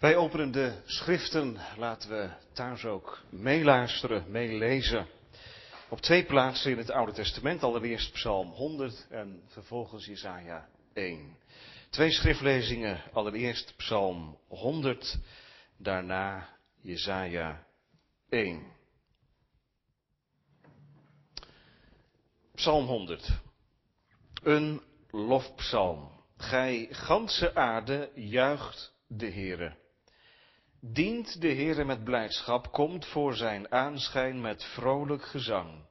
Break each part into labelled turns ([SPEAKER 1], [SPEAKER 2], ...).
[SPEAKER 1] Wij openen de schriften, laten we thuis ook meeluisteren, meelezen. Op twee plaatsen in het Oude Testament, allereerst Psalm 100 en vervolgens Jesaja 1. Twee schriftlezingen, allereerst Psalm 100, daarna Jesaja 1. Psalm 100. Een lofpsalm. Gij ganse aarde juicht de Heere. Dient de Heere met blijdschap, komt voor zijn aanschijn met vrolijk gezang.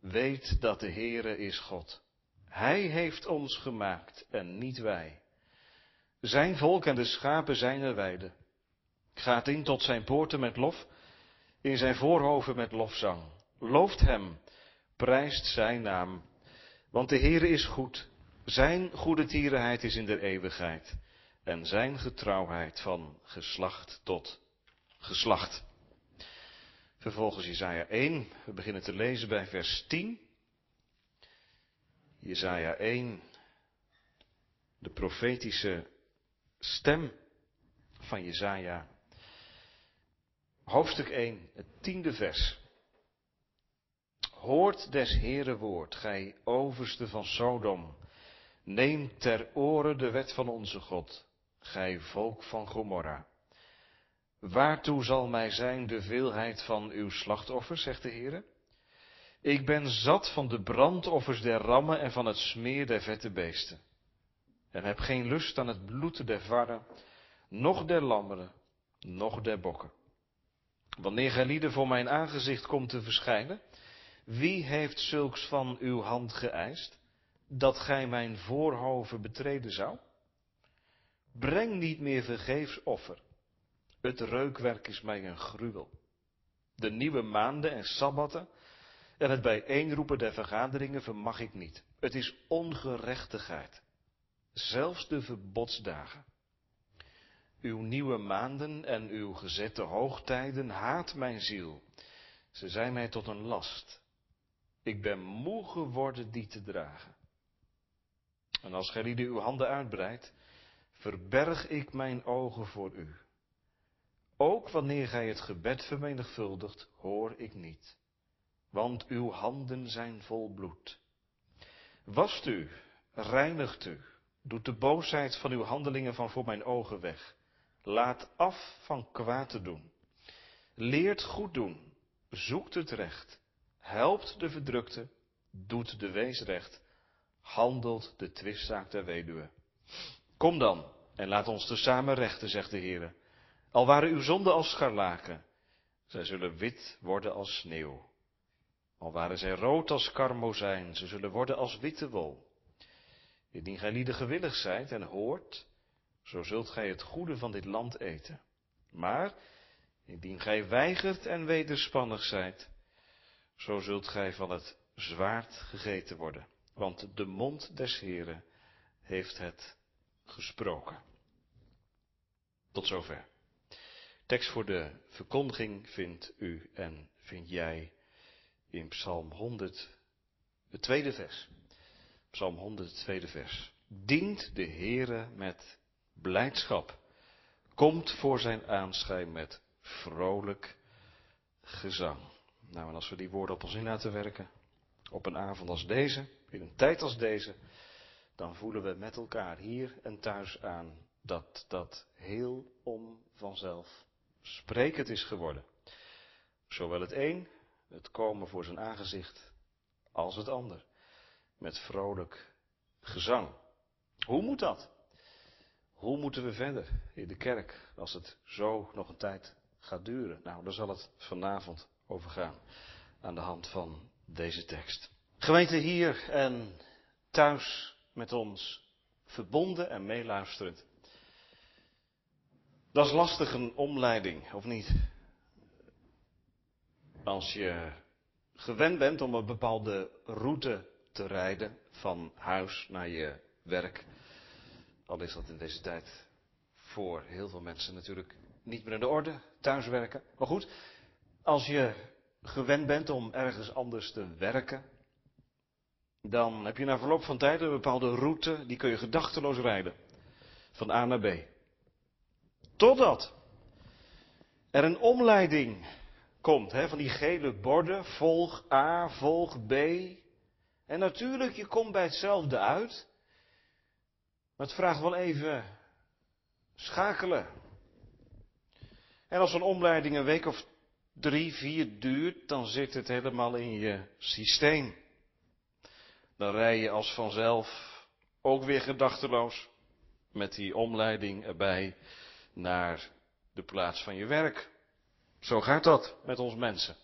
[SPEAKER 1] Weet dat de Heere is God. Hij heeft ons gemaakt en niet wij. Zijn volk en de schapen zijn er weide. Gaat in tot zijn poorten met lof, in zijn voorhoven met lofzang. Looft hem, prijst zijn naam, want de Heere is goed. Zijn goede tierenheid is in der eeuwigheid en zijn getrouwheid van geslacht tot geslacht. Vervolgens Jesaja 1, we beginnen te lezen bij vers 10. Jesaja 1, de profetische stem van Jesaja. Hoofdstuk 1, het tiende vers. Hoort des Heere woord, gij overste van Sodom. Neem ter oren de wet van onze God gij volk van Gomorra. Waartoe zal mij zijn de veelheid van uw slachtoffers, zegt de Heer? Ik ben zat van de brandoffers der rammen en van het smeer der vette beesten. En heb geen lust aan het bloed der varren, noch der lammeren, noch der bokken. Wanneer gij voor mijn aangezicht komt te verschijnen, wie heeft zulks van uw hand geëist, dat gij mijn voorhoven betreden zou? Breng niet meer vergeefs offer. Het reukwerk is mij een gruwel. De nieuwe maanden en sabbatten en het bijeenroepen der vergaderingen vermag ik niet. Het is ongerechtigheid. Zelfs de verbodsdagen. Uw nieuwe maanden en uw gezette hoogtijden haat mijn ziel. Ze zijn mij tot een last. Ik ben moe geworden die te dragen. En als gij uw handen uitbreidt, verberg ik mijn ogen voor u. Ook wanneer gij het gebed vermenigvuldigt, hoor ik niet, want uw handen zijn vol bloed. Wast u, reinigt u, doet de boosheid van uw handelingen van voor mijn ogen weg. Laat af van kwaad te doen. Leert goed doen, zoekt het recht, helpt de verdrukte, doet de wees recht, handelt de twistzaak der weduwe. Kom dan en laat ons te samen rechten, zegt de Heer. Al waren uw zonden als scharlaken, zij zullen wit worden als sneeuw. Al waren zij rood als karmozijn, ze zullen worden als witte wol. Indien gij lieden gewillig zijt en hoort, zo zult gij het goede van dit land eten. Maar, indien gij weigert en wederspannig zijt, zo zult gij van het zwaard gegeten worden. Want de mond des Heren heeft het gesproken. Tot zover. Tekst voor de verkondiging vindt u en vind jij in Psalm 100, het tweede vers. Psalm 100, het tweede vers. Dient de Heere met blijdschap. Komt voor zijn aanschijn met vrolijk gezang. Nou, en als we die woorden op ons in laten werken, op een avond als deze, in een tijd als deze, dan voelen we met elkaar hier en thuis aan dat dat heel om vanzelf sprekend is geworden. Zowel het een, het komen voor zijn aangezicht, als het ander. Met vrolijk gezang. Hoe moet dat? Hoe moeten we verder in de kerk als het zo nog een tijd gaat duren? Nou, daar zal het vanavond over gaan aan de hand van deze tekst. Gemeente hier en thuis met ons verbonden en meeluisterend. Dat is lastig een omleiding, of niet? Als je gewend bent om een bepaalde route te rijden van huis naar je werk, al is dat in deze tijd voor heel veel mensen natuurlijk niet meer in de orde, thuiswerken. Maar goed, als je gewend bent om ergens anders te werken, dan heb je na verloop van tijd een bepaalde route, die kun je gedachteloos rijden. Van A naar B. Totdat er een omleiding komt, hè, van die gele borden, volg A, volg B. En natuurlijk, je komt bij hetzelfde uit. Maar het vraagt wel even schakelen. En als een omleiding een week of drie, vier duurt, dan zit het helemaal in je systeem. Dan rij je als vanzelf ook weer gedachteloos met die omleiding erbij naar de plaats van je werk. Zo gaat dat met ons mensen.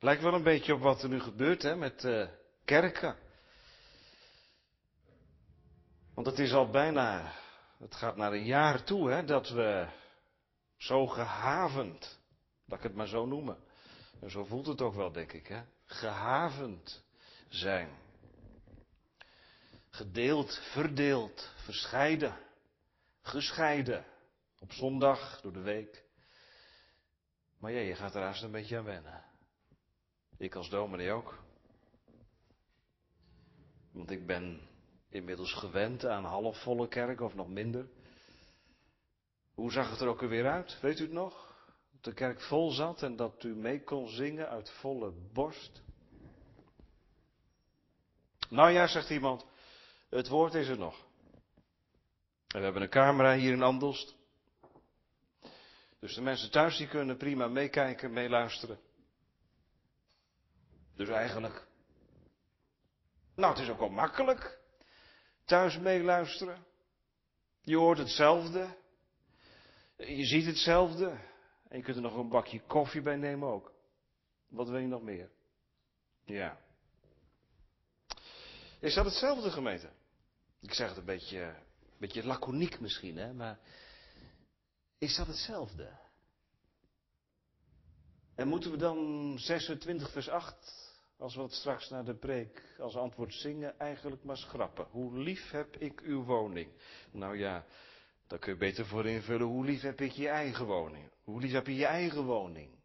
[SPEAKER 1] Lijkt wel een beetje op wat er nu gebeurt hè, met uh, kerken. Want het is al bijna, het gaat naar een jaar toe hè, dat we zo gehavend, dat ik het maar zo noemen. En zo voelt het ook wel, denk ik, hè? gehavend zijn. Gedeeld, verdeeld, verscheiden, gescheiden. Op zondag, door de week. Maar ja, je gaat er haast een beetje aan wennen. Ik als dominee ook. Want ik ben inmiddels gewend aan halfvolle kerk of nog minder. Hoe zag het er ook weer uit? Weet u het nog? Dat de kerk vol zat en dat u mee kon zingen uit volle borst. Nou ja, zegt iemand, het woord is er nog. En we hebben een camera hier in Andelst. Dus de mensen thuis die kunnen prima meekijken, meeluisteren. Dus eigenlijk. Nou, het is ook wel makkelijk. Thuis meeluisteren. Je hoort hetzelfde. Je ziet hetzelfde. En je kunt er nog een bakje koffie bij nemen ook. Wat wil je nog meer? Ja. Is dat hetzelfde gemeente? Ik zeg het een beetje, een beetje laconiek misschien, hè, maar is dat hetzelfde? En moeten we dan 26 vers 8, als we het straks naar de preek als antwoord zingen, eigenlijk maar schrappen? Hoe lief heb ik uw woning? Nou ja, daar kun je beter voor invullen, hoe lief heb ik je eigen woning? Hoe lief heb je je eigen woning?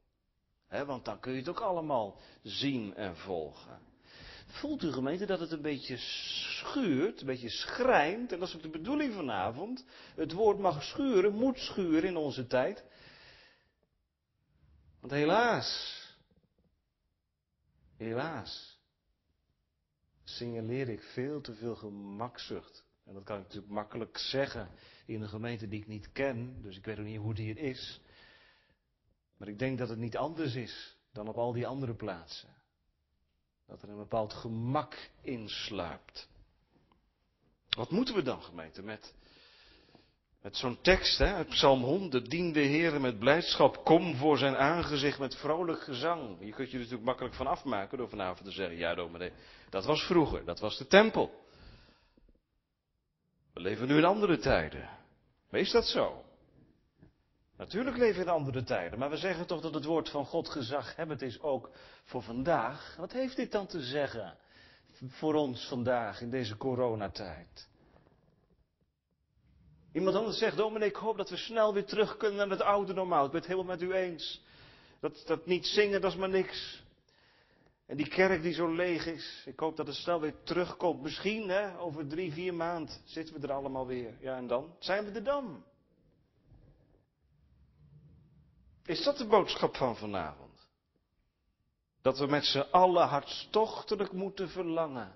[SPEAKER 1] Want dan kun je het ook allemaal zien en volgen. Voelt u gemeente dat het een beetje schuurt, een beetje schrijnt, en dat is ook de bedoeling vanavond. Het woord mag schuren, moet schuren in onze tijd. Want helaas, helaas, signaleer ik veel te veel gemakzucht. En dat kan ik natuurlijk makkelijk zeggen in een gemeente die ik niet ken, dus ik weet ook niet hoe die hier is. Maar ik denk dat het niet anders is dan op al die andere plaatsen. Dat er een bepaald gemak insluipt. Wat moeten we dan, gemeente, met, met zo'n tekst hè, uit Psalm 100? Dien de Heer met blijdschap, kom voor zijn aangezicht met vrolijk gezang. Je kunt je er natuurlijk makkelijk van afmaken door vanavond te zeggen, ja dat was vroeger, dat was de tempel. We leven nu in andere tijden. Maar is dat zo? Natuurlijk leven we in andere tijden, maar we zeggen toch dat het woord van God gezaghebbend is ook voor vandaag. Wat heeft dit dan te zeggen voor ons vandaag in deze coronatijd? Iemand anders zegt, dominee, ik hoop dat we snel weer terug kunnen naar het oude normaal. Ik ben het helemaal met u eens. Dat, dat niet zingen, dat is maar niks. En die kerk die zo leeg is, ik hoop dat het snel weer terugkomt. Misschien, hè, over drie, vier maanden zitten we er allemaal weer. Ja, en dan? Zijn we er dan? Is dat de boodschap van vanavond? Dat we met z'n allen hartstochtelijk moeten verlangen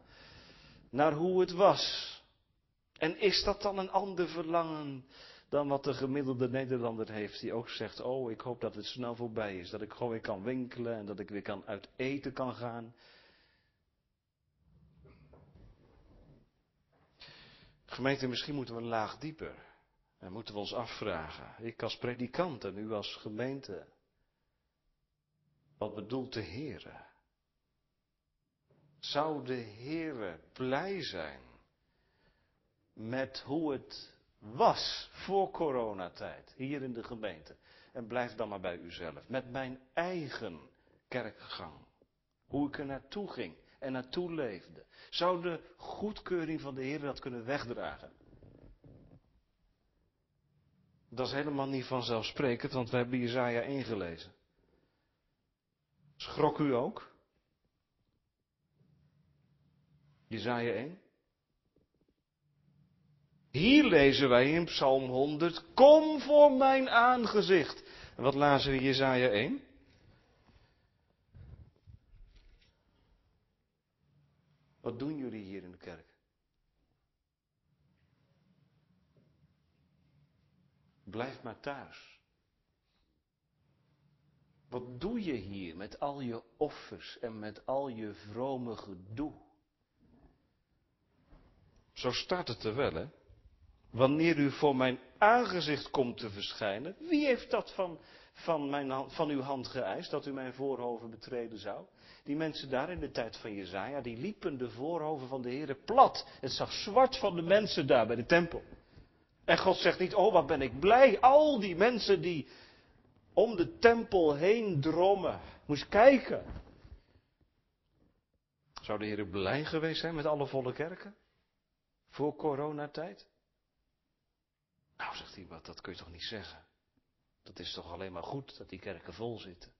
[SPEAKER 1] naar hoe het was. En is dat dan een ander verlangen dan wat de gemiddelde Nederlander heeft, die ook zegt, oh ik hoop dat het snel voorbij is, dat ik gewoon weer kan winkelen en dat ik weer kan uit eten kan gaan. Gemeente, misschien moeten we een laag dieper. En moeten we ons afvragen, ik als predikant en u als gemeente, wat bedoelt de Heere? Zou de Heere blij zijn met hoe het was voor coronatijd hier in de gemeente? En blijf dan maar bij uzelf. Met mijn eigen kerkgang. Hoe ik er naartoe ging en naartoe leefde. Zou de goedkeuring van de Heer dat kunnen wegdragen? Dat is helemaal niet vanzelfsprekend, want we hebben Jezaja ingelezen. Schrok u ook? Jezaja 1? Hier lezen wij in Psalm 100, kom voor mijn aangezicht. En wat lazen we Jezaja 1? Wat doen jullie hier in de kerk? Blijf maar thuis. Wat doe je hier met al je offers en met al je vrome gedoe? Zo staat het er wel, hè? Wanneer u voor mijn aangezicht komt te verschijnen, wie heeft dat van, van, mijn, van uw hand geëist, dat u mijn voorhoven betreden zou? Die mensen daar in de tijd van Jezaja, die liepen de voorhoven van de Heer plat. Het zag zwart van de mensen daar bij de tempel. En God zegt niet, oh wat ben ik blij, al die mensen die om de tempel heen drommen. Moest kijken. Zou de Heer blij geweest zijn met alle volle kerken? Voor coronatijd? Nou, zegt hij, wat, dat kun je toch niet zeggen? Dat is toch alleen maar goed dat die kerken vol zitten?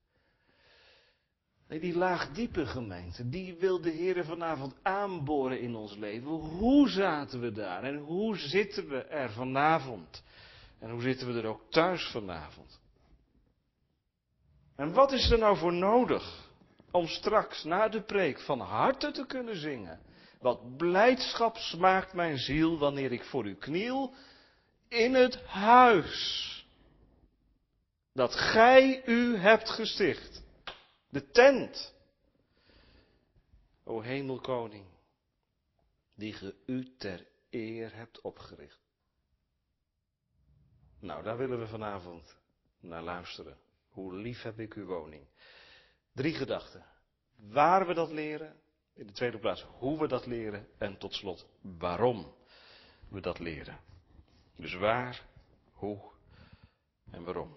[SPEAKER 1] Die laagdiepe gemeente, die wil de Heer vanavond aanboren in ons leven. Hoe zaten we daar en hoe zitten we er vanavond? En hoe zitten we er ook thuis vanavond? En wat is er nou voor nodig om straks na de preek van harte te kunnen zingen? Wat blijdschap smaakt mijn ziel wanneer ik voor u kniel in het huis dat gij u hebt gesticht. De tent. O hemelkoning, die ge u ter eer hebt opgericht. Nou, daar willen we vanavond naar luisteren. Hoe lief heb ik uw woning. Drie gedachten. Waar we dat leren. In de tweede plaats hoe we dat leren. En tot slot waarom we dat leren. Dus waar, hoe en waarom.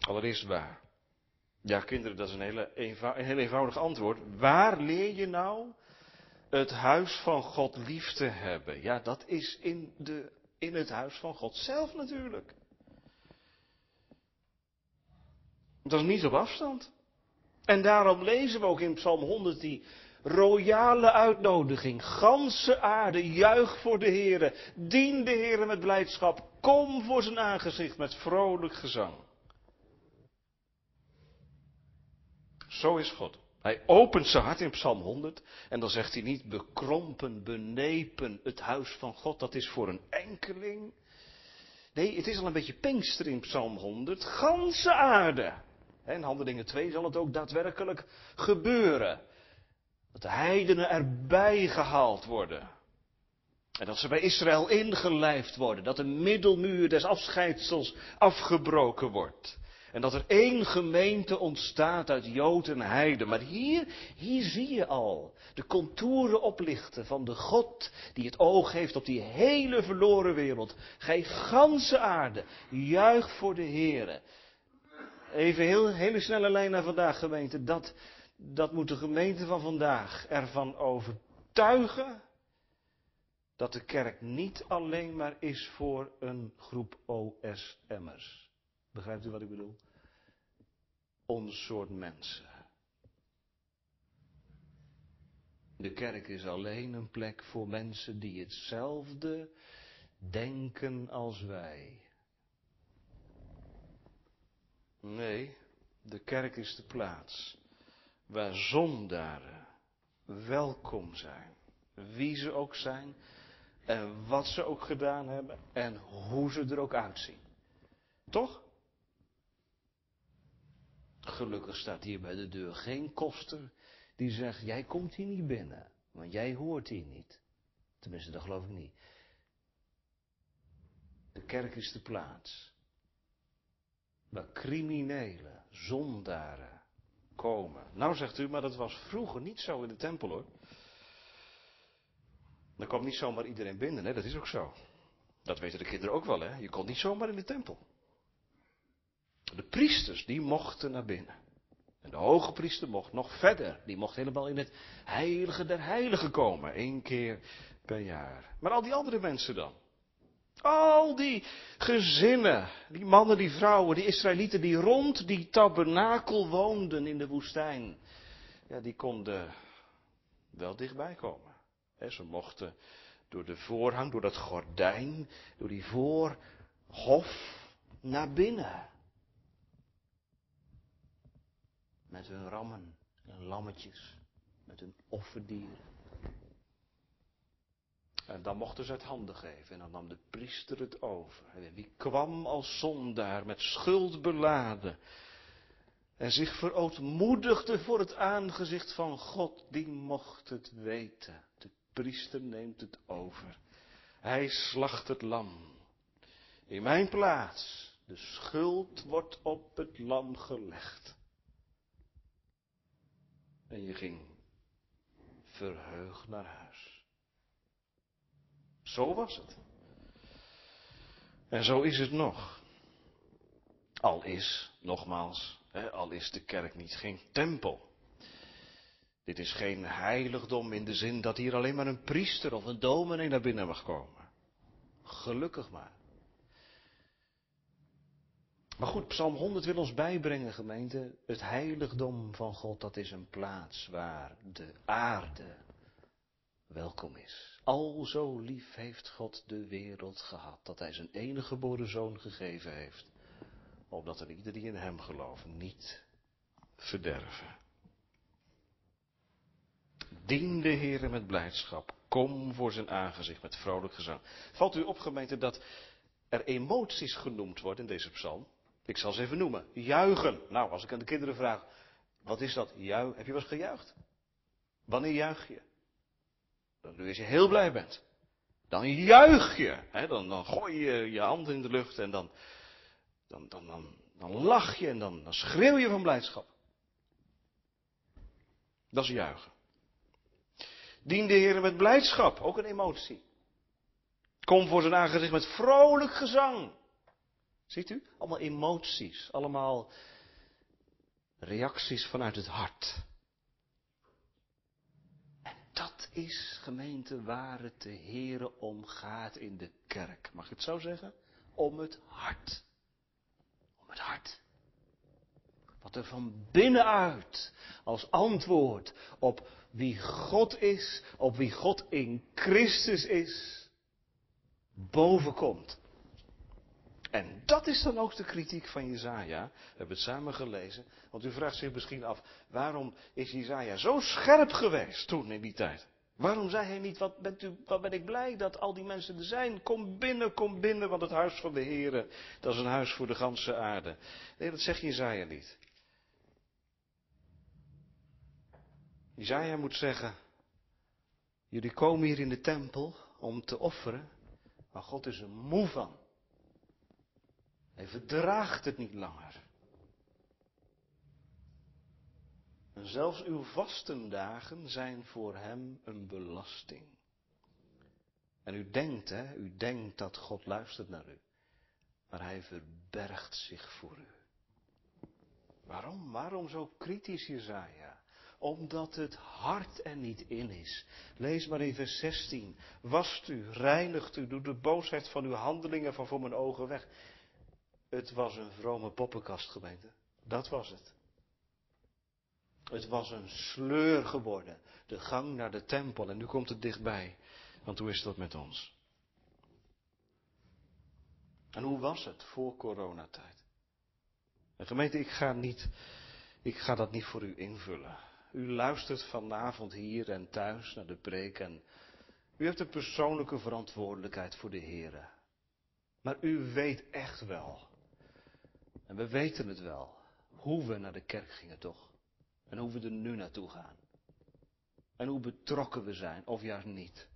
[SPEAKER 1] Allereerst waar. Ja, kinderen, dat is een, hele een heel eenvoudig antwoord. Waar leer je nou het huis van God lief te hebben? Ja, dat is in, de, in het huis van God zelf natuurlijk. Dat is niet op afstand. En daarom lezen we ook in Psalm 100 die royale uitnodiging. Ganse aarde, juich voor de Heere. Dien de Heere met blijdschap. Kom voor zijn aangezicht met vrolijk gezang. Zo is God. Hij opent zijn hart in Psalm 100 en dan zegt hij niet bekrompen, benepen, het huis van God, dat is voor een enkeling. Nee, het is al een beetje Pinkster in Psalm 100, ganse aarde. En Handelingen 2 zal het ook daadwerkelijk gebeuren. Dat de heidenen erbij gehaald worden. En dat ze bij Israël ingelijfd worden. Dat de middelmuur des afscheidsels afgebroken wordt. En dat er één gemeente ontstaat uit Jood en Heide. Maar hier, hier zie je al de contouren oplichten van de God die het oog heeft op die hele verloren wereld. Gij ganse aarde, juich voor de Here. Even heel, hele snelle lijn naar vandaag gemeente. Dat, dat moet de gemeente van vandaag ervan overtuigen dat de kerk niet alleen maar is voor een groep OSM'ers. Begrijpt u wat ik bedoel? Ons soort mensen. De kerk is alleen een plek voor mensen die hetzelfde denken als wij. Nee, de kerk is de plaats waar zondaren welkom zijn. Wie ze ook zijn en wat ze ook gedaan hebben en hoe ze er ook uitzien. Toch? Gelukkig staat hier bij de deur geen koster die zegt, jij komt hier niet binnen, want jij hoort hier niet. Tenminste, dat geloof ik niet. De kerk is de plaats waar criminelen, zondaren komen. Nou zegt u, maar dat was vroeger niet zo in de tempel hoor. Dan kwam niet zomaar iedereen binnen, hè? dat is ook zo. Dat weten de kinderen ook wel, hè? Je kon niet zomaar in de tempel. De priesters, die mochten naar binnen. En de hoge priester mocht nog verder. Die mocht helemaal in het heilige der heiligen komen. één keer per jaar. Maar al die andere mensen dan? Al die gezinnen, die mannen, die vrouwen, die Israëlieten die rond die tabernakel woonden in de woestijn. Ja, die konden wel dichtbij komen. ze mochten door de voorhang, door dat gordijn, door die voorhof naar binnen. Met hun rammen en lammetjes, met hun offerdieren. En dan mochten ze het handen geven en dan nam de priester het over. En wie kwam als zondaar met schuld beladen en zich verootmoedigde voor het aangezicht van God, die mocht het weten. De priester neemt het over. Hij slacht het lam. In mijn plaats. De schuld wordt op het lam gelegd. En je ging verheugd naar huis. Zo was het. En zo is het nog. Al is, nogmaals, hè, al is de kerk niet geen tempel. Dit is geen heiligdom in de zin dat hier alleen maar een priester of een dominee naar binnen mag komen. Gelukkig maar. Maar goed, Psalm 100 wil ons bijbrengen, gemeente. Het heiligdom van God, dat is een plaats waar de aarde welkom is. Al zo lief heeft God de wereld gehad, dat Hij zijn enige geboren zoon gegeven heeft, opdat er ieder die in Hem gelooft niet verderven. Dien de Heer met blijdschap, kom voor zijn aangezicht met vrolijk gezang. Valt u op, gemeente, dat er emoties genoemd worden in deze psalm? Ik zal ze even noemen. Juichen. Nou, als ik aan de kinderen vraag, wat is dat? Juich. Heb je wel gejuicht? Wanneer juich je? Dan als je heel blij bent. Dan juich je. Hè? Dan, dan gooi je je hand in de lucht en dan, dan, dan, dan, dan lach je en dan, dan schreeuw je van blijdschap. Dat is juichen. Dien de Heer met blijdschap, ook een emotie. Kom voor zijn aangezicht met vrolijk gezang. Ziet u? Allemaal emoties, allemaal reacties vanuit het hart. En dat is gemeente waar het de Here om gaat in de kerk. Mag ik het zo zeggen? Om het hart. Om het hart. Wat er van binnenuit als antwoord op wie God is, op wie God in Christus is, bovenkomt. En dat is dan ook de kritiek van Jezaja. We hebben het samen gelezen. Want u vraagt zich misschien af, waarom is Jezaja zo scherp geweest toen in die tijd? Waarom zei hij niet, wat, bent u, wat ben ik blij dat al die mensen er zijn. Kom binnen, kom binnen, want het huis van de Heer, dat is een huis voor de ganse aarde. Nee, dat zegt Jezaja niet. Jezaja moet zeggen, jullie komen hier in de tempel om te offeren, maar God is er moe van. Hij verdraagt het niet langer. En zelfs uw vastendagen zijn voor hem een belasting. En u denkt, hè, u denkt dat God luistert naar u. Maar hij verbergt zich voor u. Waarom? Waarom zo kritisch, Jezaja? Omdat het hart er niet in is. Lees maar in vers 16. Wast u, reinigt u, doe de boosheid van uw handelingen van voor mijn ogen weg. Het was een vrome poppenkast, gemeente. Dat was het. Het was een sleur geworden. De gang naar de tempel. En nu komt het dichtbij. Want hoe is dat met ons? En hoe was het voor coronatijd? En gemeente, ik ga, niet, ik ga dat niet voor u invullen. U luistert vanavond hier en thuis naar de preek en u heeft een persoonlijke verantwoordelijkheid voor de Heer. Maar u weet echt wel en we weten het wel, hoe we naar de kerk gingen toch? En hoe we er nu naartoe gaan. En hoe betrokken we zijn, of juist niet.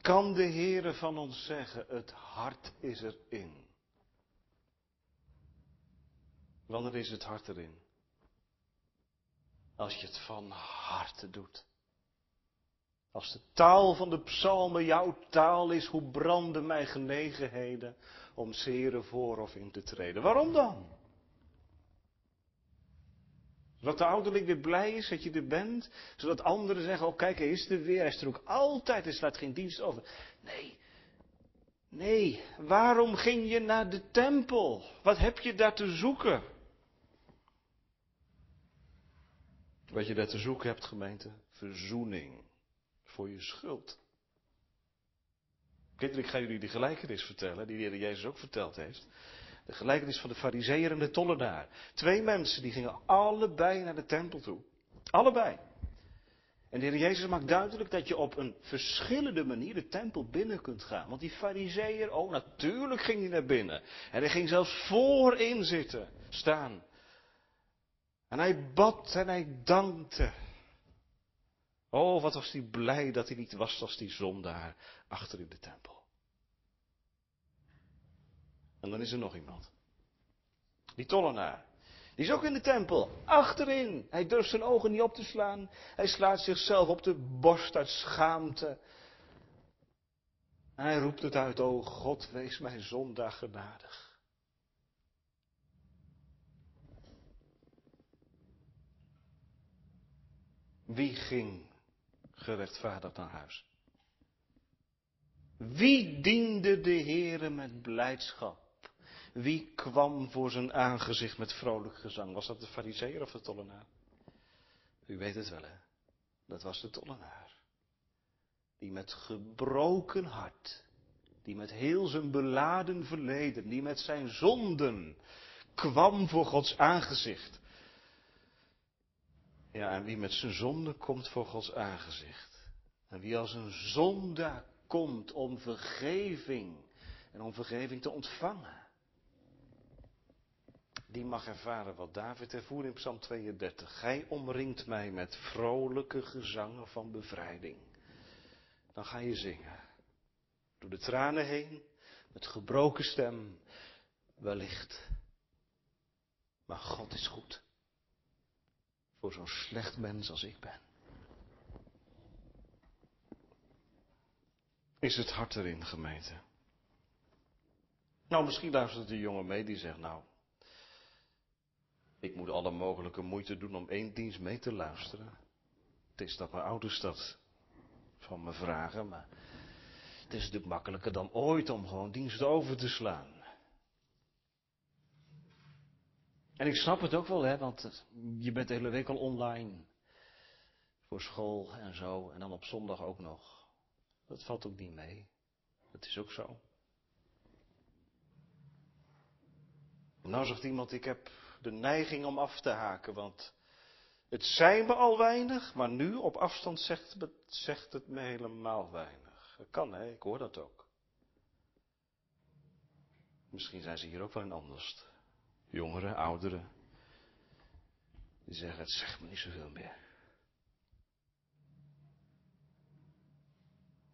[SPEAKER 1] Kan de Heere van ons zeggen, het hart is erin. Wanneer is het hart erin? Als je het van harte doet. Als de taal van de psalmen jouw taal is, hoe branden mijn genegenheden om zere voor of in te treden. Waarom dan? Zodat de ouderling weer blij is dat je er bent. Zodat anderen zeggen, oh kijk, hij is er weer. Hij is er ook altijd. Hij slaat geen dienst over. Nee. Nee. Waarom ging je naar de tempel? Wat heb je daar te zoeken? Wat je daar te zoeken hebt, gemeente? Verzoening. voor je schuld. Kinderen, ik ga jullie de gelijkenis vertellen, die de Heer Jezus ook verteld heeft. De gelijkenis van de fariseer en de tollenaar. Twee mensen die gingen allebei naar de tempel toe. Allebei. En de Heer Jezus maakt duidelijk dat je op een verschillende manier de tempel binnen kunt gaan. Want die fariseer, oh natuurlijk ging hij naar binnen. En hij ging zelfs voorin zitten, staan. En hij bad en hij dankte. Oh, wat was hij blij dat hij niet was als die zondaar achter in de tempel. En dan is er nog iemand. Die tollenaar. Die is ook in de tempel, achterin. Hij durft zijn ogen niet op te slaan. Hij slaat zichzelf op de borst uit schaamte. Hij roept het uit, o God, wees mijn zondaar genadig. Wie ging gerechtvaardigd naar huis? Wie diende de Heere met blijdschap? Wie kwam voor zijn aangezicht met vrolijk gezang? Was dat de fariseer of de tollenaar? U weet het wel, hè? Dat was de tollenaar. Die met gebroken hart, die met heel zijn beladen verleden, die met zijn zonden kwam voor Gods aangezicht. Ja, en wie met zijn zonde komt voor Gods aangezicht. En wie als een zondaar komt om vergeving en om vergeving te ontvangen die mag ervaren wat David ervoer in Psalm 32. Gij omringt mij met vrolijke gezangen van bevrijding. Dan ga je zingen. Door de tranen heen, met gebroken stem, wellicht. Maar God is goed. Voor zo'n slecht mens als ik ben. Is het hart erin, gemeente? Nou, misschien luistert de jongen mee die zegt, nou, ik moet alle mogelijke moeite doen om één dienst mee te luisteren. Het is dat mijn ouders dat van me vragen, maar het is natuurlijk makkelijker dan ooit om gewoon diensten over te slaan. En ik snap het ook wel, hè, want je bent de hele week al online. Voor school en zo, en dan op zondag ook nog. Dat valt ook niet mee. Dat is ook zo. Nou zegt iemand, ik heb de neiging om af te haken, want het zijn me al weinig, maar nu op afstand zegt het, zegt het me helemaal weinig. Dat kan, hè, ik hoor dat ook. Misschien zijn ze hier ook wel in anders. Jongeren, ouderen. Die zeggen, het zegt me niet zoveel meer.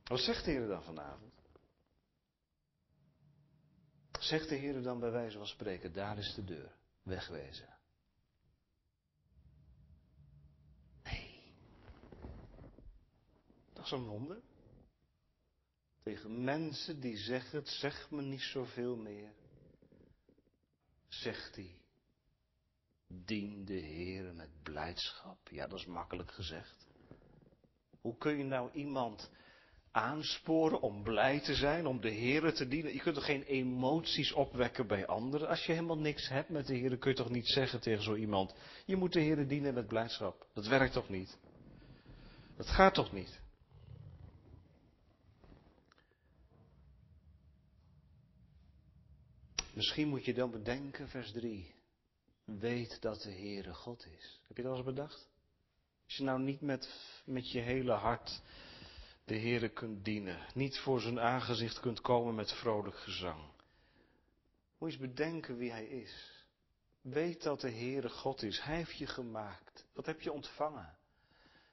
[SPEAKER 1] Wat zegt de Heer dan vanavond? Zegt de Heer dan bij wijze van spreken, daar is de deur wegwezen. Nee. Dat is een wonder. Tegen mensen die zeggen, het zegt me niet zoveel meer. Zegt hij, dien de Heer met blijdschap. Ja, dat is makkelijk gezegd. Hoe kun je nou iemand aansporen om blij te zijn, om de Heer te dienen. Je kunt toch geen emoties opwekken bij anderen? Als je helemaal niks hebt met de Heer, kun je toch niet zeggen tegen zo iemand, je moet de Heer dienen met blijdschap. Dat werkt toch niet? Dat gaat toch niet? Misschien moet je dan bedenken, vers 3. Weet dat de Heere God is. Heb je dat eens bedacht? Als je nou niet met, met je hele hart de Heere kunt dienen, niet voor zijn aangezicht kunt komen met vrolijk gezang. Moet je eens bedenken wie Hij is. Weet dat de Heere God is. Hij heeft je gemaakt. Wat heb je ontvangen?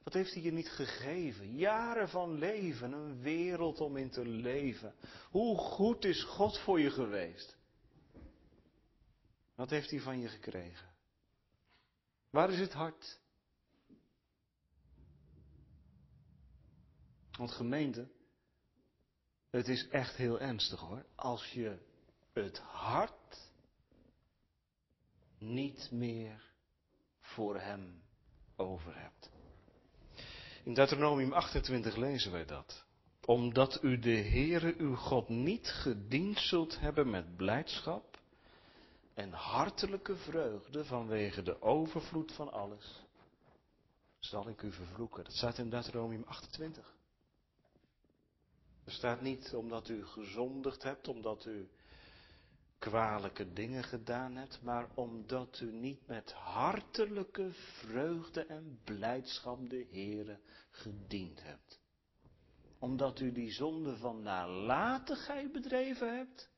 [SPEAKER 1] Wat heeft hij je niet gegeven? Jaren van leven, een wereld om in te leven. Hoe goed is God voor je geweest? Wat heeft hij van je gekregen? Waar is het hart? Want gemeente, het is echt heel ernstig hoor. Als je het hart niet meer voor hem over hebt. In Deuteronomium 28 lezen wij dat. Omdat u de Heere uw God niet gediend zult hebben met blijdschap en hartelijke vreugde vanwege de overvloed van alles, zal ik u vervloeken. Dat staat in Deuteronomium 28. Er staat niet omdat u gezondigd hebt, omdat u kwalijke dingen gedaan hebt, maar omdat u niet met hartelijke vreugde en blijdschap de Heere gediend hebt. Omdat u die zonde van nalatigheid bedreven hebt,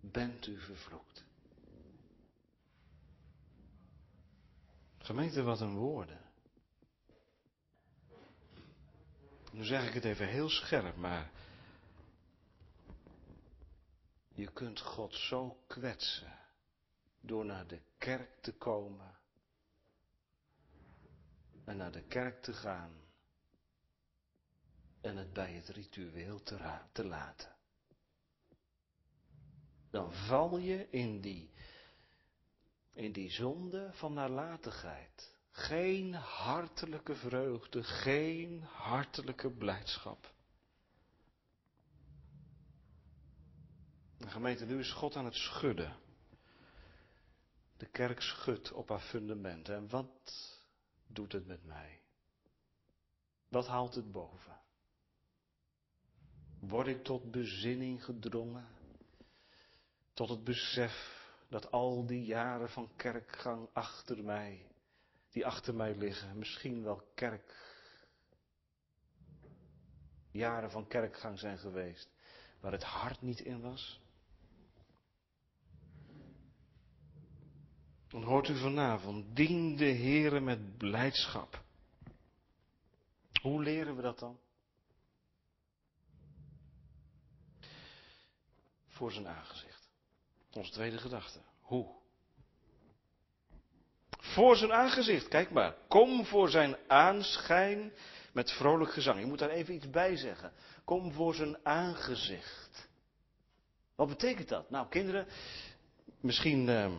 [SPEAKER 1] bent u vervloekt. Gemeente, wat een woorden. Nu zeg ik het even heel scherp, maar je kunt God zo kwetsen door naar de kerk te komen en naar de kerk te gaan en het bij het ritueel te, te laten. Dan val je in die, in die zonde van nalatigheid. Geen hartelijke vreugde, geen hartelijke blijdschap. De gemeente, nu is God aan het schudden. De kerk schudt op haar fundament. En wat doet het met mij? Wat haalt het boven? Word ik tot bezinning gedrongen? Tot het besef dat al die jaren van kerkgang achter mij, die achter mij liggen, misschien wel kerk, jaren van kerkgang zijn geweest, waar het hart niet in was? Dan hoort u vanavond, dien de Heere met blijdschap. Hoe leren we dat dan? Voor zijn aangezicht. Onze tweede gedachte. Hoe? Voor zijn aangezicht, kijk maar. Kom voor zijn aanschijn met vrolijk gezang. Je moet daar even iets bij zeggen. Kom voor zijn aangezicht. Wat betekent dat? Nou, kinderen, misschien. Uh,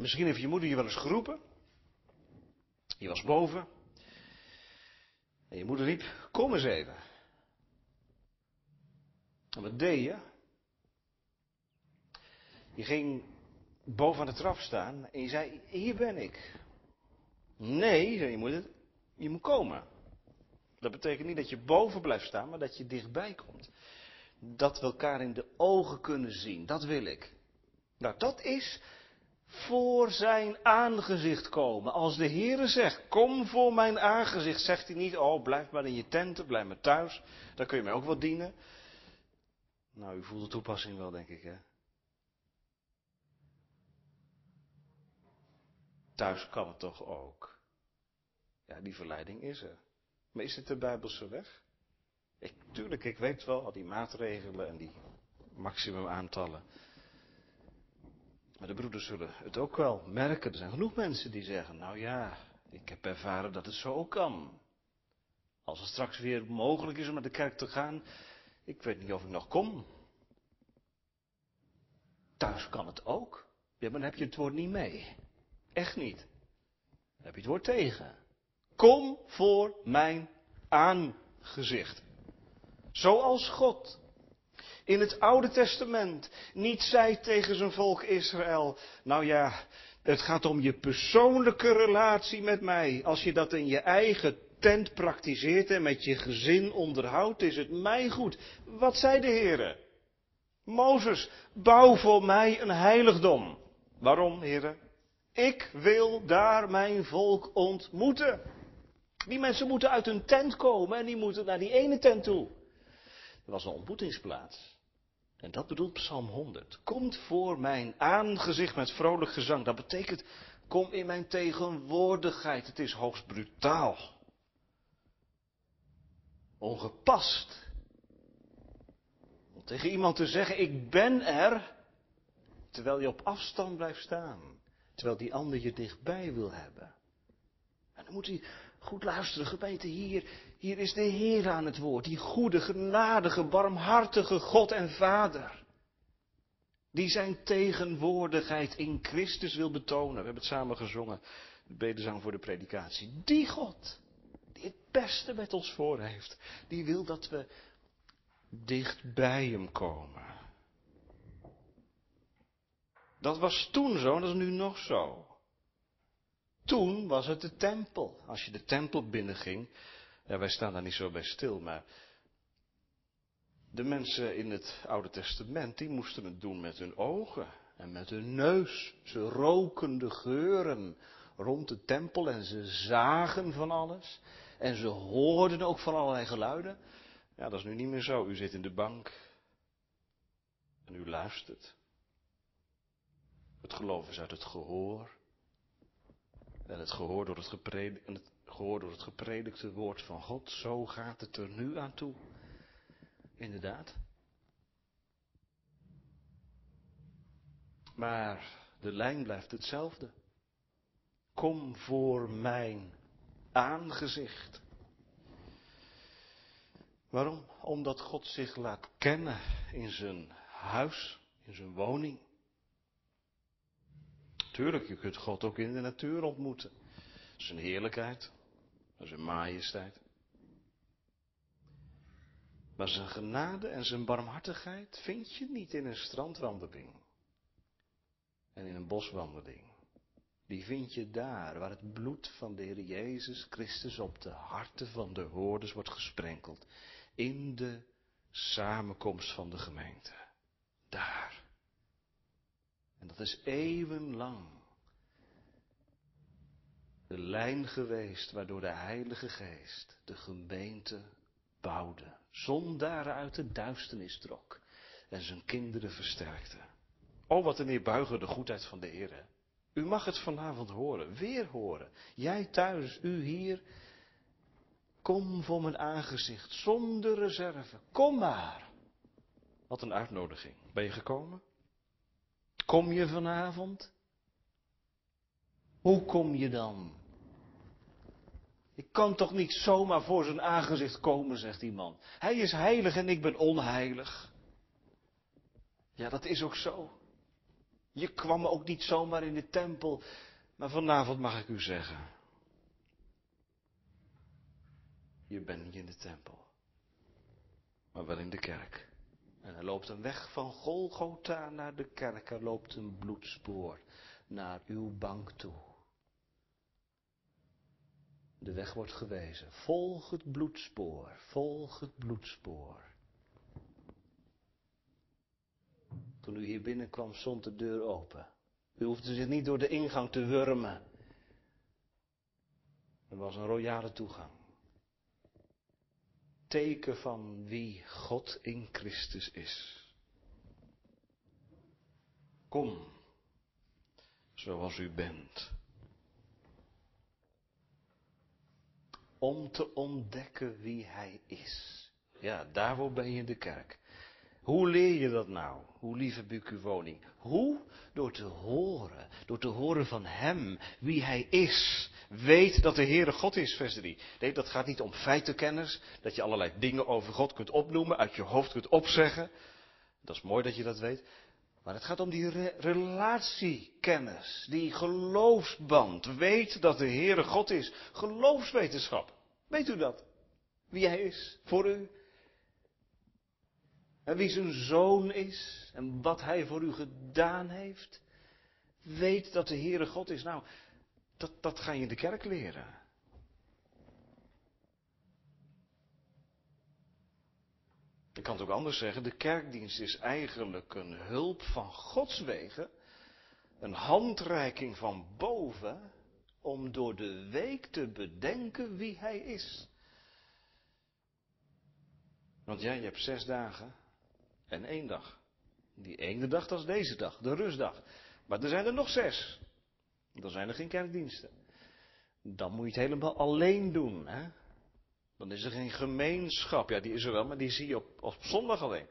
[SPEAKER 1] Misschien heeft je moeder je wel eens geroepen. Je was boven. En je moeder riep, kom eens even. En wat deed je? Je ging boven de trap staan en je zei, hier ben ik. Nee, je moeder, je moet komen. Dat betekent niet dat je boven blijft staan, maar dat je dichtbij komt. Dat we elkaar in de ogen kunnen zien, dat wil ik. Nou, dat is voor zijn aangezicht komen. Als de Heere zegt, kom voor mijn aangezicht, zegt hij niet, oh blijf maar in je tenten, blijf maar thuis, dan kun je mij ook wel dienen. Nou, u voelt de toepassing wel, denk ik, hè. Thuis kan het toch ook. Ja, die verleiding is er. Maar is het de Bijbelse weg? Ik, tuurlijk, ik weet wel, al die maatregelen en die maximumaantallen. Maar de broeders zullen het ook wel merken. Er zijn genoeg mensen die zeggen, nou ja, ik heb ervaren dat het zo ook kan. Als het straks weer mogelijk is om naar de kerk te gaan, ik weet niet of ik nog kom. Thuis kan het ook. Ja, maar dan heb je het woord niet mee. Echt niet. Dan heb je het woord tegen. Kom voor mijn aangezicht. Zoals God in het Oude Testament niet zei tegen zijn volk Israël, nou ja, het gaat om je persoonlijke relatie met mij. Als je dat in je eigen tent praktiseert en met je gezin onderhoudt, is het mij goed. Wat zei de Heere? Mozes, bouw voor mij een heiligdom. Waarom, Heere? Ik wil daar mijn volk ontmoeten. Die mensen moeten uit hun tent komen en die moeten naar die ene tent toe. Dat was een ontmoetingsplaats. En dat bedoelt Psalm 100. Komt voor mijn aangezicht met vrolijk gezang. Dat betekent, kom in mijn tegenwoordigheid. Het is hoogst brutaal. Ongepast. Om tegen iemand te zeggen, ik ben er, terwijl je op afstand blijft staan. Terwijl die ander je dichtbij wil hebben. En dan moet hij goed luisteren, gemeente, hier, hier is de Heer aan het woord, die goede, genadige, barmhartige God en Vader. Die zijn tegenwoordigheid in Christus wil betonen. We hebben het samen gezongen, de bedenzang voor de predikatie. Die God, die het beste met ons voor heeft, die wil dat we dicht bij hem komen. Dat was toen zo en dat is nu nog zo. Toen was het de tempel. Als je de tempel binnenging, ja, wij staan daar niet zo bij stil, maar de mensen in het Oude Testament, die moesten het doen met hun ogen en met hun neus. Ze roken de geuren rond de tempel en ze zagen van alles. En ze hoorden ook van allerlei geluiden. Ja, dat is nu niet meer zo. U zit in de bank en u luistert. Het geloof is uit het gehoor. En het gehoor door het, het door het gepredikte woord van God. Zo gaat het er nu aan toe. Inderdaad. Maar de lijn blijft hetzelfde. Kom voor mijn aangezicht. Waarom? Omdat God zich laat kennen in zijn huis, in zijn woning. Tuurlijk, je kunt God ook in de natuur ontmoeten. Zijn heerlijkheid, zijn majesteit. Maar zijn genade en zijn barmhartigheid vind je niet in een strandwandeling. En in een boswandeling. Die vind je daar, waar het bloed van de Heer Jezus Christus op de harten van de hoorders wordt gesprenkeld. In de samenkomst van de gemeente. Daar. En dat is eeuwenlang de lijn geweest waardoor de Heilige Geest de gemeente bouwde. Zondaren uit de duisternis trok en zijn kinderen versterkte. Oh, wat een neerbuigende goedheid van de Heer. U mag het vanavond horen, weer horen. Jij thuis, u hier. Kom voor mijn aangezicht, zonder reserve. Kom maar. Wat een uitnodiging. Ben je gekomen? Kom je vanavond? Hoe kom je dan? Ik kan toch niet zomaar voor zijn aangezicht komen, zegt die man. Hij is heilig en ik ben onheilig. Ja, dat is ook zo. Je kwam ook niet zomaar in de tempel, maar vanavond mag ik u zeggen. Je bent niet in de tempel, maar wel in de kerk. En er loopt een weg van Golgotha naar de kerk. Er loopt een bloedspoor naar uw bank toe. De weg wordt gewezen. Volg het bloedspoor. Volg het bloedspoor. Toen u hier binnenkwam, stond de deur open. U hoefde zich niet door de ingang te wurmen. Er was een royale toegang teken van wie God in Christus is. Kom, zoals u bent. Om te ontdekken wie Hij is. Ja, daarvoor ben je in de kerk. Hoe leer je dat nou? Hoe lief heb ik uw woning? Hoe? Door te horen. Door te horen van Hem, wie Hij is. Weet dat de Heere God is, vers 3. Nee, dat gaat niet om feitenkennis, dat je allerlei dingen over God kunt opnoemen, uit je hoofd kunt opzeggen. Dat is mooi dat je dat weet. Maar het gaat om die re relatiekennis, die geloofsband. Weet dat de Heere God is. Geloofswetenschap. Weet u dat? Wie Hij is voor u. En wie zijn zoon is en wat Hij voor u gedaan heeft. Weet dat de Heere God is. Nou, dat, dat ga je in de kerk leren. Ik kan het ook anders zeggen, de kerkdienst is eigenlijk een hulp van Gods wegen, een handreiking van boven, om door de week te bedenken wie Hij is. Want jij, je hebt zes dagen en één dag. Die ene dag, dat is deze dag, de rustdag. Maar er zijn er nog zes. Dan zijn er geen kerkdiensten. Dan moet je het helemaal alleen doen. Hè? Dan is er geen gemeenschap. Ja, die is er wel, maar die zie je op, op zondag alleen.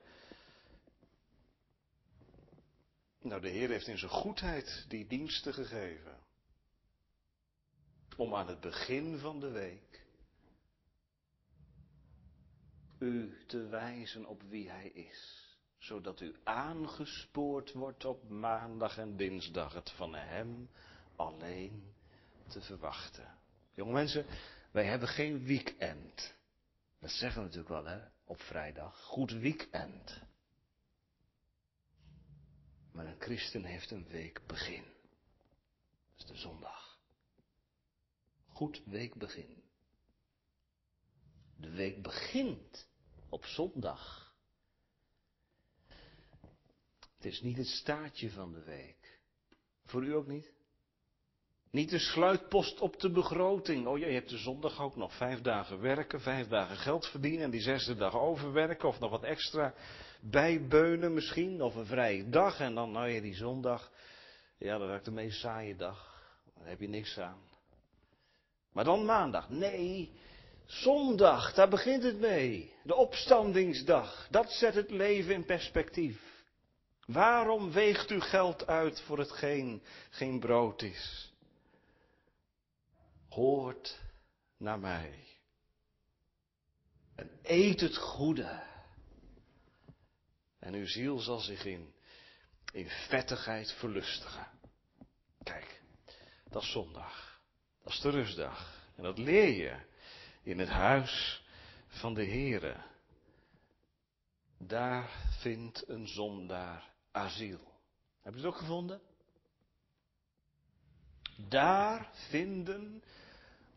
[SPEAKER 1] Nou, de Heer heeft in zijn goedheid die diensten gegeven. Om aan het begin van de week u te wijzen op wie Hij is. Zodat u aangespoord wordt op maandag en dinsdag het van Hem alleen te verwachten. Jonge mensen, wij hebben geen weekend. Dat zeggen we natuurlijk wel, hè, op vrijdag. Goed weekend. Maar een christen heeft een week begin. Dat is de zondag.
[SPEAKER 2] goed weekbegin. De week begint op zondag. Het is niet het staartje van de week. Voor u ook niet? Niet de sluitpost op de begroting. Oh ja, je hebt de zondag ook nog vijf dagen werken, vijf dagen geld verdienen en die zesde dag overwerken of nog wat extra bijbeunen misschien, of een vrije dag en dan, nou ja, die zondag, ja, dat is de meest saaie dag. Daar heb je niks aan. Maar dan maandag, nee, zondag, daar begint het mee. De opstandingsdag, dat zet het leven in perspectief. Waarom weegt u geld uit voor hetgeen geen brood is? Hoort naar mij. En eet het goede. En uw ziel zal zich in, in vettigheid verlustigen. Kijk, dat is zondag. Dat is de rustdag. En dat leer je in het huis van de Heere. Daar vindt een zondaar asiel. Heb je het ook gevonden? Daar vinden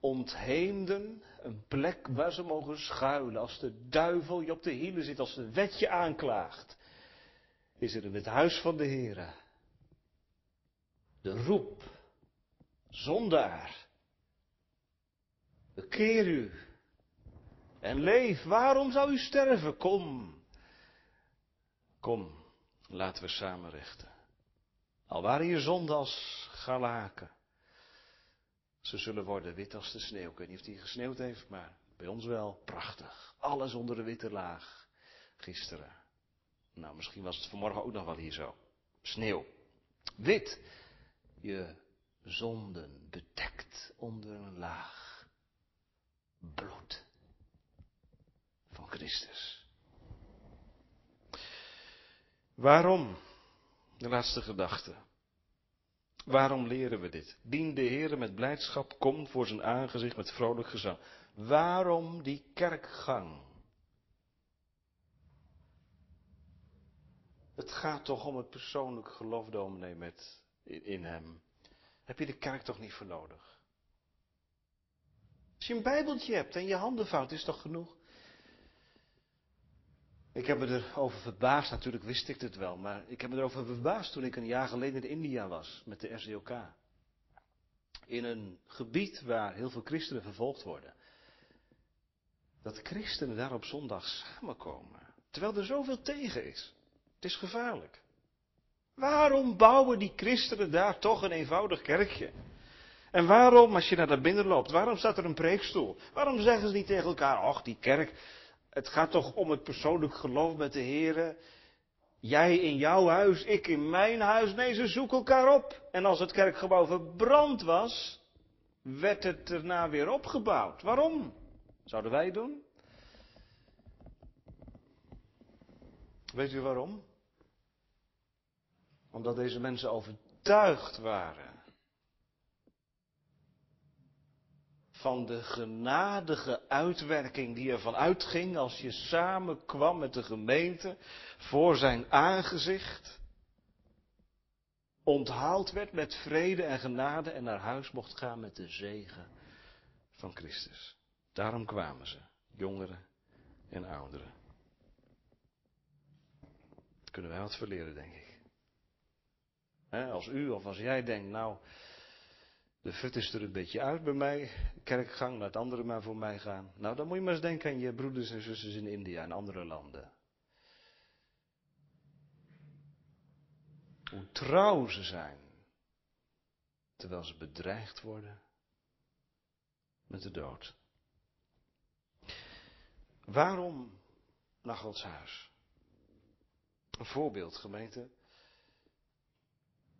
[SPEAKER 2] ontheemden een plek waar ze mogen schuilen. Als de duivel je op de hielen zit, als de wet je aanklaagt, is er in het huis van de Heer de roep, zondaar, bekeer u en leef. Waarom zou u sterven? Kom, kom, laten we samen rechten. Al waren je zonden als galaken. Ze zullen worden wit als de sneeuw. Ik weet niet of die gesneeuwd heeft, maar bij ons wel. Prachtig. Alles onder de witte laag. Gisteren. Nou, misschien was het vanmorgen ook nog wel hier zo. Sneeuw. Wit. Je zonden bedekt onder een laag bloed van Christus. Waarom? De laatste gedachte. Waarom leren we dit? Dien de Heer met blijdschap, kom voor zijn aangezicht met vrolijk gezang. Waarom die kerkgang? Het gaat toch om het persoonlijk geloof, dominee, met, in, hem. Heb je de kerk toch niet voor nodig? Als je een bijbeltje hebt en je handen vouwt, is toch genoeg? Ik heb me erover verbaasd, natuurlijk wist ik het wel, maar ik heb me erover verbaasd toen ik een jaar geleden in India was met de SDOK. In een gebied waar heel veel christenen vervolgd worden. Dat christenen daar op zondag samenkomen. Terwijl er zoveel tegen is. Het is gevaarlijk. Waarom bouwen die christenen daar toch een eenvoudig kerkje? En waarom, als je naar daar binnen loopt, waarom staat er een preekstoel? Waarom zeggen ze niet tegen elkaar, ach die kerk, het gaat toch om het persoonlijk geloof met de Heer. Jij in jouw huis, ik in mijn huis. Nee, ze zoeken elkaar op. En als het kerkgebouw verbrand was, werd het erna weer opgebouwd. Waarom? Zouden wij doen? Weet u waarom? Omdat deze mensen overtuigd waren van de genadige uitwerking die ervan uitging als je samenkwam met de gemeente voor zijn aangezicht, onthaald werd met vrede en genade en naar huis mocht gaan met de zegen van Christus. Daarom kwamen ze, jongeren en ouderen. kunnen wij wat verleren, denk ik. als u of als jij denkt, nou, de fut is er een beetje uit bij mij. Kerkgang, laat anderen maar voor mij gaan. Nou, dan moet je maar eens denken aan je broeders en zusters in India en andere landen. Hoe trouw ze zijn. Terwijl ze bedreigd worden met de dood. Waarom naar Gods huis? Een voorbeeld, gemeente.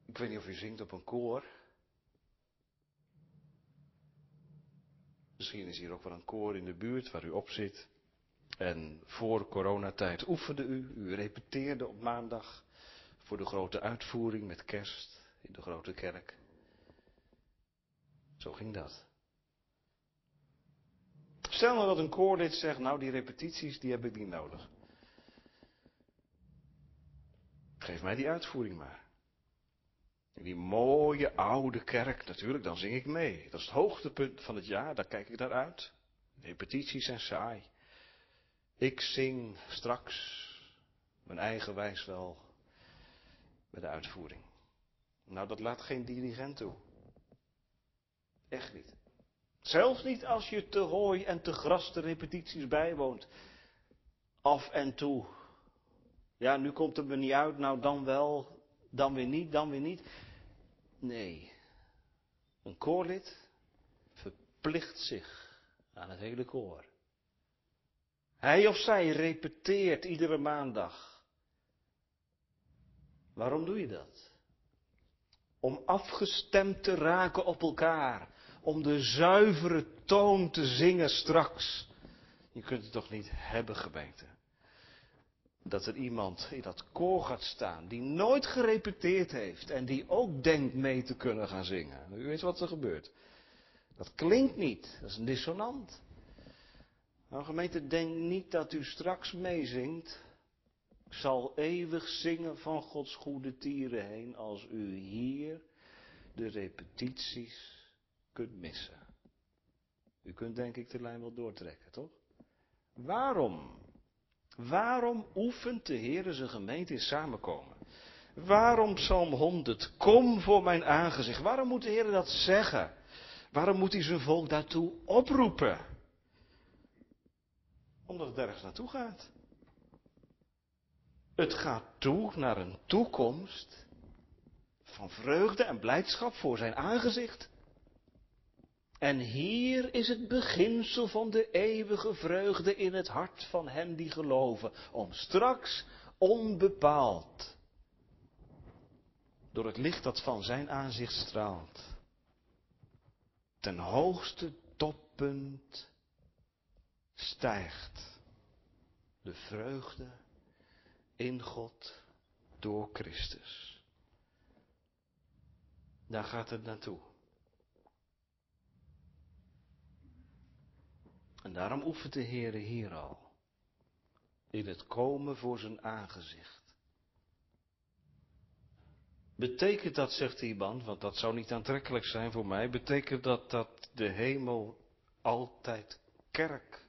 [SPEAKER 2] Ik weet niet of u zingt op een koor. Misschien is hier ook wel een koor in de buurt waar u op zit. En voor coronatijd oefende u, u repeteerde op maandag voor de grote uitvoering met kerst in de grote kerk. Zo ging dat. Stel nou dat een koor dit zegt, nou die repetities die heb ik niet nodig. Geef mij die uitvoering maar.
[SPEAKER 1] In die mooie oude kerk, natuurlijk, dan zing ik mee. Dat is het hoogtepunt van het jaar, daar kijk ik naar uit. Repetities zijn saai. Ik zing straks mijn eigen wijs wel bij de uitvoering. Nou, dat laat geen dirigent toe. Echt niet. Zelfs niet als je te hooi en te gras de repetities bijwoont. Af en toe. Ja, nu komt het me niet uit, nou dan wel, dan weer niet, dan weer niet. Nee. Een koorlid verplicht zich aan het hele koor. Hij of zij repeteert iedere maandag. Waarom doe je dat? Om afgestemd te raken op elkaar. Om de zuivere toon te zingen straks. Je kunt het toch niet hebben, gemeente? Dat er iemand in dat koor gaat staan die nooit gerepeteerd heeft en die ook denkt mee te kunnen gaan zingen. U weet wat er gebeurt. Dat klinkt niet, dat is een dissonant. Nou gemeente, denk niet dat u straks meezingt. Ik zal eeuwig zingen van Gods goede tieren heen als u hier de repetities kunt missen. U kunt denk ik de lijn wel doortrekken, toch? Waarom? Waarom oefent de Heer zijn gemeente in samenkomen? Waarom Psalm 100, kom voor mijn aangezicht? Waarom moet de Heer dat zeggen? Waarom moet hij zijn volk daartoe oproepen? Omdat het ergens naartoe gaat. Het gaat toe naar een toekomst van vreugde en blijdschap voor zijn aangezicht. En hier is het beginsel van de eeuwige vreugde in het hart van hen die geloven, om straks onbepaald door het licht dat van zijn aanzicht straalt, ten hoogste toppunt stijgt de vreugde in God door Christus. Daar gaat het naartoe. En daarom oefent de Heere hier al. In het komen voor zijn aangezicht. Betekent dat, zegt iemand, want dat zou niet aantrekkelijk zijn voor mij, betekent dat dat de hemel altijd kerk,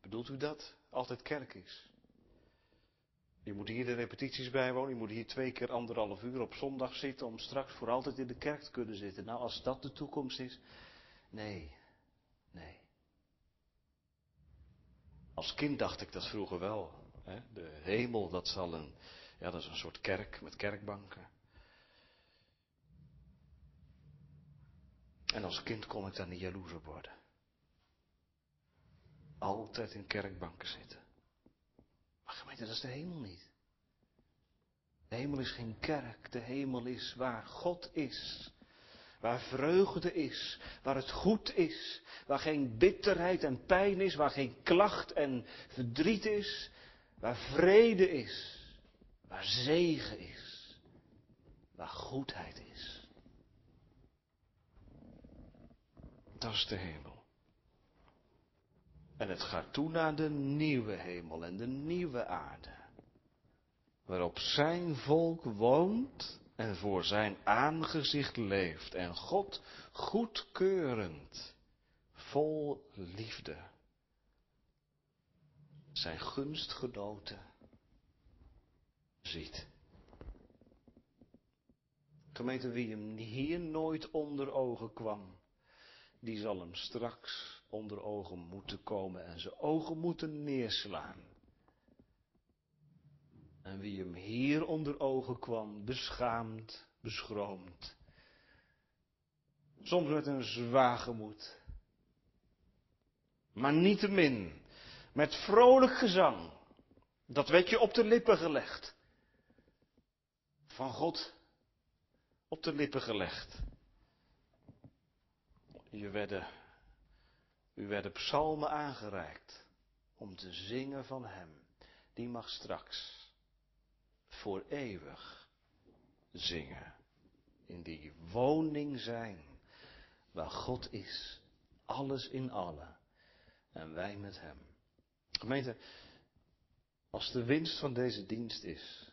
[SPEAKER 1] bedoelt u dat? Altijd kerk is. Je moet hier de repetities bijwonen, je moet hier twee keer anderhalf uur op zondag zitten om straks voor altijd in de kerk te kunnen zitten. Nou, als dat de toekomst is, nee. Als kind dacht ik dat vroeger wel. Hè? De hemel, dat zal een, ja, dat is een soort kerk met kerkbanken. En als kind kon ik daar niet jaloers worden. Altijd in kerkbanken zitten. Maar gemeente, dat is de hemel niet. De hemel is geen kerk. De hemel is waar God is. Waar vreugde is, waar het goed is, waar geen bitterheid en pijn is, waar geen klacht en verdriet is, waar vrede is, waar zegen is, waar goedheid is. Dat is de hemel. En het gaat toe naar de nieuwe hemel en de nieuwe aarde, waarop zijn volk woont en voor zijn aangezicht leeft en God goedkeurend, vol liefde, zijn gunstgenoten ziet. Gemeente, wie hem hier nooit onder ogen kwam, die zal hem straks onder ogen moeten komen en zijn ogen moeten neerslaan. En wie hem hier onder ogen kwam, beschaamd, beschroomd. Soms met een zwaar gemoed. Maar niettemin, met vrolijk gezang, dat werd je op de lippen gelegd. Van God op de lippen gelegd. Je werden, u werden psalmen aangereikt om te zingen van Hem. Die mag straks voor eeuwig zingen. In die woning zijn waar God is. Alles in allen. En wij met Hem. Gemeente, als de winst van deze dienst is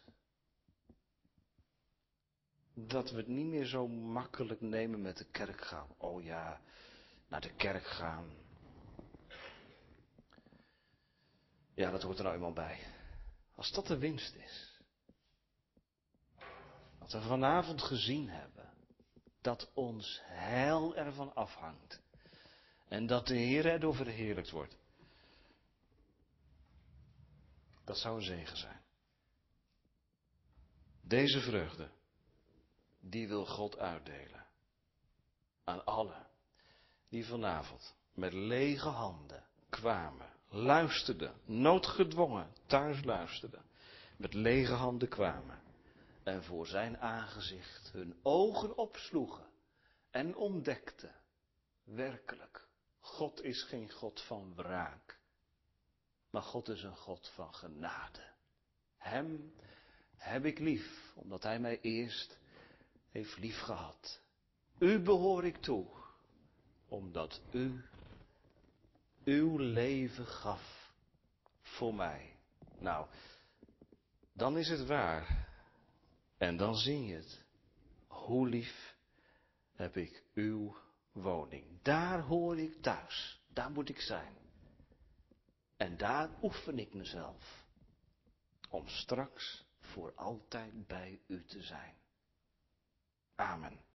[SPEAKER 2] dat we het niet meer zo makkelijk nemen met de kerk gaan. Oh ja, naar de kerk gaan. Ja, dat hoort er nou eenmaal bij. Als dat de winst is. Wat we vanavond gezien hebben. Dat ons heil ervan afhangt. En dat de Heer erdoor verheerlijkt wordt. Dat zou een zegen zijn. Deze vreugde, die wil God uitdelen. Aan allen die vanavond met lege handen kwamen, luisterden, noodgedwongen thuis luisterden, met lege handen kwamen en voor zijn aangezicht hun ogen opsloegen en ontdekten, werkelijk, God is geen God van wraak, maar God is een God van genade. Hem heb ik lief, omdat Hij mij eerst heeft lief gehad. U behoor ik toe, omdat U uw leven gaf voor mij. Nou, dan is het waar. En dan zing je het. Hoe lief heb ik uw woning. Daar hoor ik thuis. Daar moet ik zijn. En daar oefen ik mezelf. Om straks voor altijd bij u te zijn. Amen.